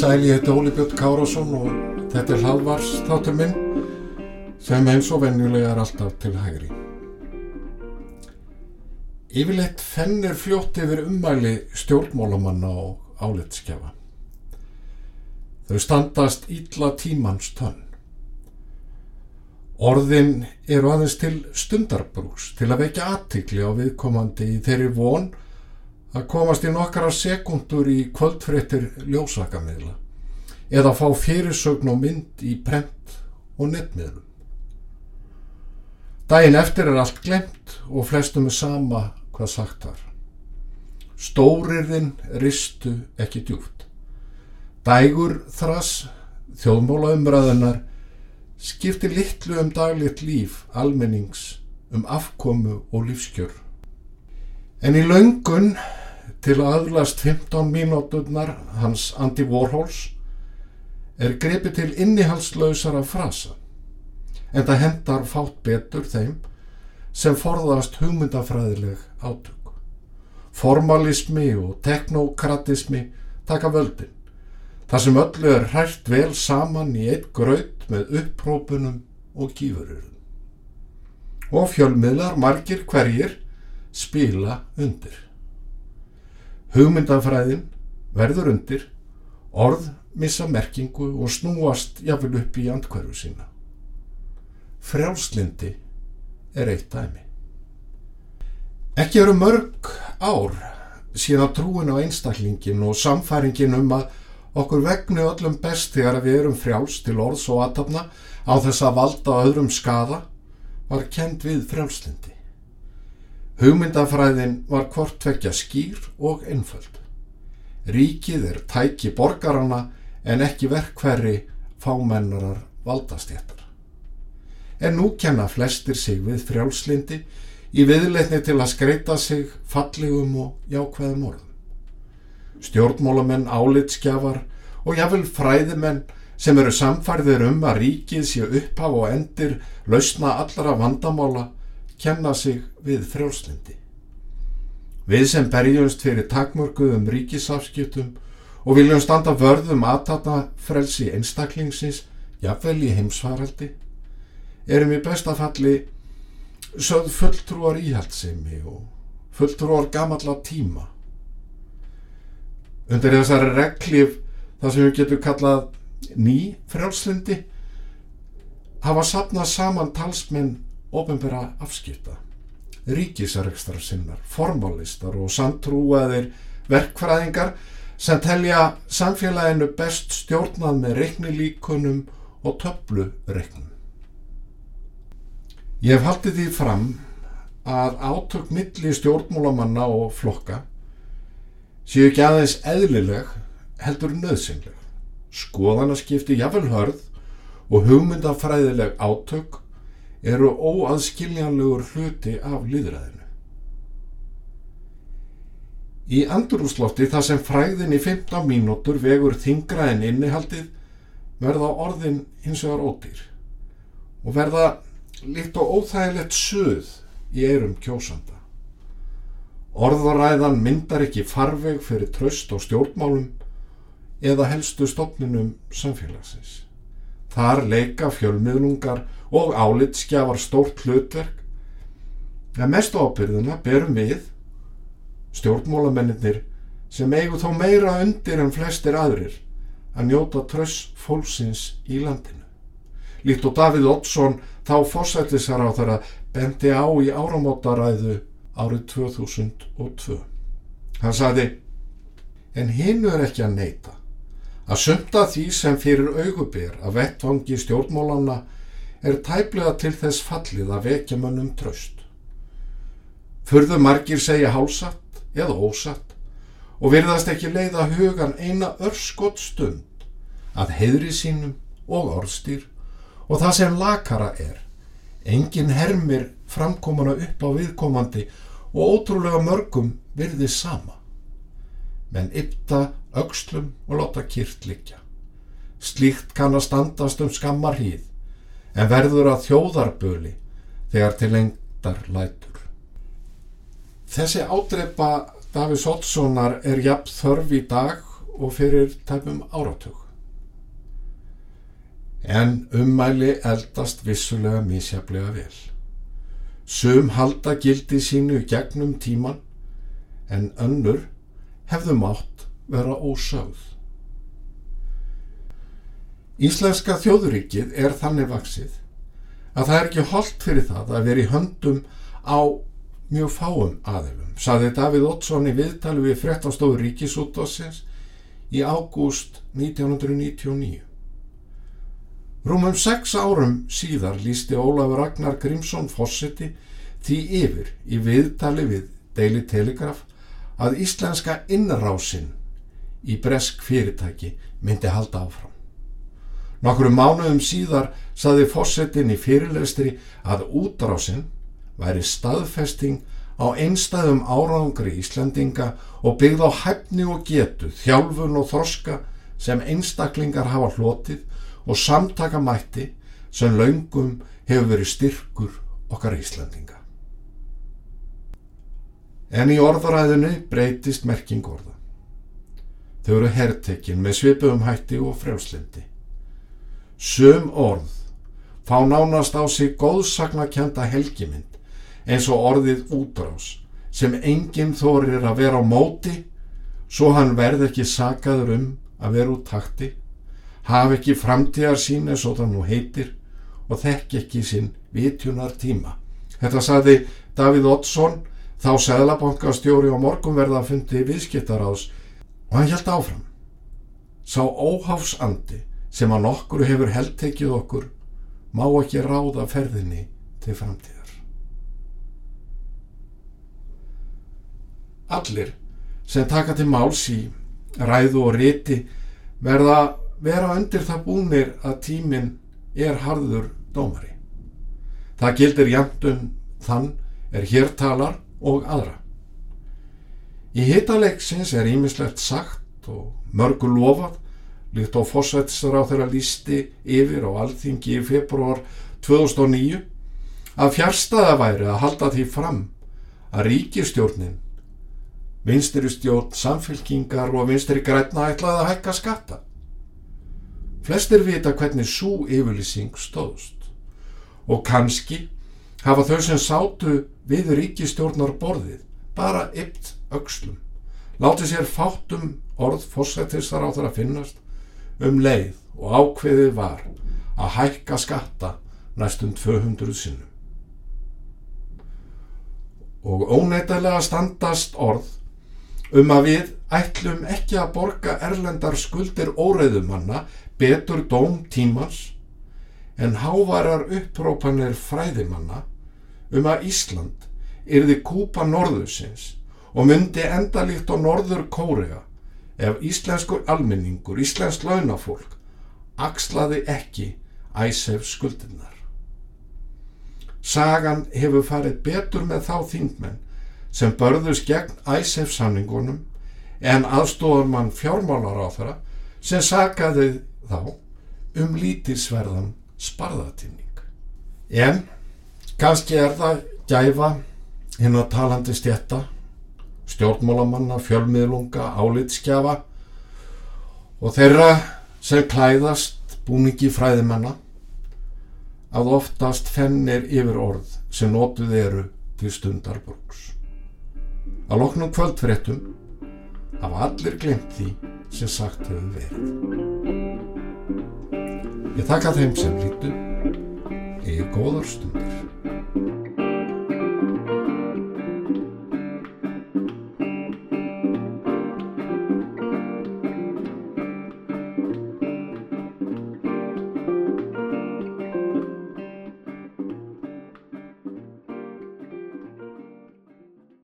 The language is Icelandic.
Sæl, ég heiti Óli Björn Kárásson og þetta er halvvars þáttur minn sem eins og venjulega er alltaf til hægri. Yfirleitt fennir fljótt yfir ummæli stjórnmálamanna og álitskjafa. Þau standast ítla tímans tönn. Orðin eru aðeins til stundarbrús til að vekja aðtikli á viðkomandi í þeirri von að komast í nokkara sekundur í kvöldfréttir ljósakamiðla eða fá fyrirsögn og mynd í prent og netmiðlum. Dæin eftir er allt glemt og flestum er sama hvað sagt var. Stórirðin ristu ekki djúft. Dægur þras þjóðmóla umræðunar skipti litlu um daglitt líf almennings um afkomu og lífskjör. En í laungun til að aðlast 15 mínúturnar hans Andy Warhols er greipið til innihalslausara frasa en það hendar fátt betur þeim sem forðast hugmyndafræðileg átök. Formalismi og teknokratismi taka völdin þar sem öllu er hrært vel saman í eitt graut með upprópunum og gífururum. Og fjölmiðlar margir hverjir spila undir. Hugmyndafræðin verður undir, orð missa merkingu og snúast jafnvel upp í andkverfu sína. Frjálslindi er eitt dæmi. Ekki eru mörg ár síðan trúin á einstaklingin og samfæringin um að okkur vegnu öllum best þegar við erum frjáls til orðs og aðtapna á þess að valda öðrum skada var kend við frjálslindi. Hugmyndafræðin var hvort tvekja skýr og einföld. Ríkið er tæki borgarana en ekki verkverri fámennarar valdastjættar. En nú kenna flestir sig við frjálslindi í viðleitni til að skreita sig fallegum og jákvæðum orðum. Stjórnmólamenn, álitskjafar og jáfnvel fræðimenn sem eru samfærðir um að ríkið sé upphaf og endir lausna allra vandamála kenna sig við frjálslindi. Við sem berjumst fyrir takmörguðum ríkisafskiptum og viljum standa vörðum aðtata frelsi einstaklingsins, jafnvel í heimsvaraldi, erum í bestafalli sögð fulltrúar íhaldsemi og fulltrúar gamalla tíma. Undir þessari reglif, það sem við getum kallað ný frjálslindi, hafa sapnað saman talsmenn ofinbera afskipta, ríkisarrekstar sinnar, formalistar og samtrúaðir verkfræðingar sem telja samfélaginu best stjórnað með reiknilíkunum og töflureiknum. Ég hef haldið því fram að átök milli stjórnmúlamanna og flokka séu ekki aðeins eðlileg heldur nöðsynleg. Skoðanaskipti jafnvel hörð og hugmyndafræðileg átök eru óaðskiljanlegur hluti af líðræðinu. Í andurúslótti það sem fræðin í 15 mínútur vegur þingra en innihaldið verða orðin hins vegar ódýr og verða líkt og óþægilegt söð í eirum kjósanda. Orðaræðan myndar ekki farveg fyrir tröst og stjórnmálum eða helstu stopninum samfélagsins. Þar leika fjölmiðlungar og álitskjafar stórt hlutverk en mest ábyrðuna berum við stjórnmálamennir sem eigu þó meira undir en flestir aðrir að njóta tröss fólksins í landinu. Líkt og Davíð Oddsson þá fósætlisar á þeirra bendi á í áramótaræðu árið 2002. Hann saði, en hinn er ekki að neyta að sumta því sem fyrir augubér að vettvangi stjórnmálanna er tæplega til þess fallið að vekja mönnum tröst. Furðu margir segja hálsatt eða ósatt og virðast ekki leiða hugan eina örskott stund að heðri sínum og orðstýr og það sem lakara er. Engin hermir framkomana upp á viðkomandi og ótrúlega mörgum virði sama. Menn ypta aukslum og láta kýrt liggja. Slíkt kann að standast um skammar hýð en verður að þjóðarböli þegar til lengdar lætur. Þessi ádreipa Davís Oddssonar er jafn þörf í dag og fyrir tæpum áratug. En ummæli eldast vissulega misjaflega vel. Sum halda gildi sínu gegnum tíman en önnur hefðu mátt vera ósögð. Íslenska þjóðuríkið er þannig vaksið að það er ekki holdt fyrir það að vera í höndum á mjög fáum aðilum, saði Davíð Ottsson í viðtali við fréttastofu Ríkisútdósins í ágúst 1999. Rúmum sex árum síðar lísti Ólafur Ragnar Grímsson fórseti því yfir í viðtali við Daily Telegraph að íslenska innrásinn í bresk fyrirtæki myndi halda áfram. Nokkru mánuðum síðar saði fósettin í fyrirlestri að útrásinn væri staðfesting á einstæðum árangri Íslandinga og byggð á hæfni og getu, þjálfun og þroska sem einstaklingar hafa hlotið og samtaka mætti sem laungum hefur verið styrkur okkar Íslandinga. En í orðaræðinu breytist merking orða. Þau eru herrtekinn með svipum hætti og frjálslindi. Sum orð fá nánast á sig góðsagnakjönda helgimind eins og orðið útrás sem enginn þorir að vera á móti svo hann verð ekki sagaður um að vera út takti, hafi ekki framtíðar sín eins og það nú heitir og þekk ekki sinn vitjunar tíma. Þetta saði Davíð Oddsson þá seglabankastjóri og morgunverða fundi viðskiptaráðs og hann held áfram. Sá óháfsandi sem að nokkuru hefur heldtekið okkur má ekki ráða ferðinni til framtíðar. Allir sem taka til máls í ræðu og riti verða vera undir það búnir að tíminn er harður dómari. Það gildir jæmtun þann er hér talar og aðra. Í hitaleiksins er ímislegt sagt og mörgu lofað líkt á fósættisar á þeirra lísti yfir á alþingi í februar 2009 að fjárstaða væri að halda því fram að ríkistjórnin vinstri stjórn samfélkingar og vinstri græna ætlaði að hækka skatta. Flestir vita hvernig svo yfirlýsing stóðst og kannski hafa þau sem sátu við ríkistjórnar borðið bara ypt aukslum. Láti sér fátum orð fórsættisar á þeirra finnast um leið og ákveðið var að hækka skatta næstum 200 sinnum. Og óneitalega standast orð um að við ætlum ekki að borga erlendar skuldir óreiðumanna betur dóm tímans en hávarar upprópanir fræðimanna um að Ísland yrði kúpa norðursins og myndi endalíkt á norður Kórea ef íslenskur almenningur, íslensk launafólk axlaði ekki æsef skuldinnar. Sagan hefur farið betur með þá þingmenn sem börðust gegn æsef samningunum en aðstofar mann fjármálar á þeirra sem sagaði þá um lítilsverðan sparðatímning. En kannski er það gæfa hinn að talandi stjetta stjórnmálamanna, fjölmiðlunga, álitskjafa og þeirra sem klæðast búningi fræðimanna að oftast fennir yfir orð sem nótuð eru til stundarborgs. Að loknum kvöldfréttum hafa allir glemt því sem sagt hefur verið. Ég þakka þeim sem lítu í góðar stundir.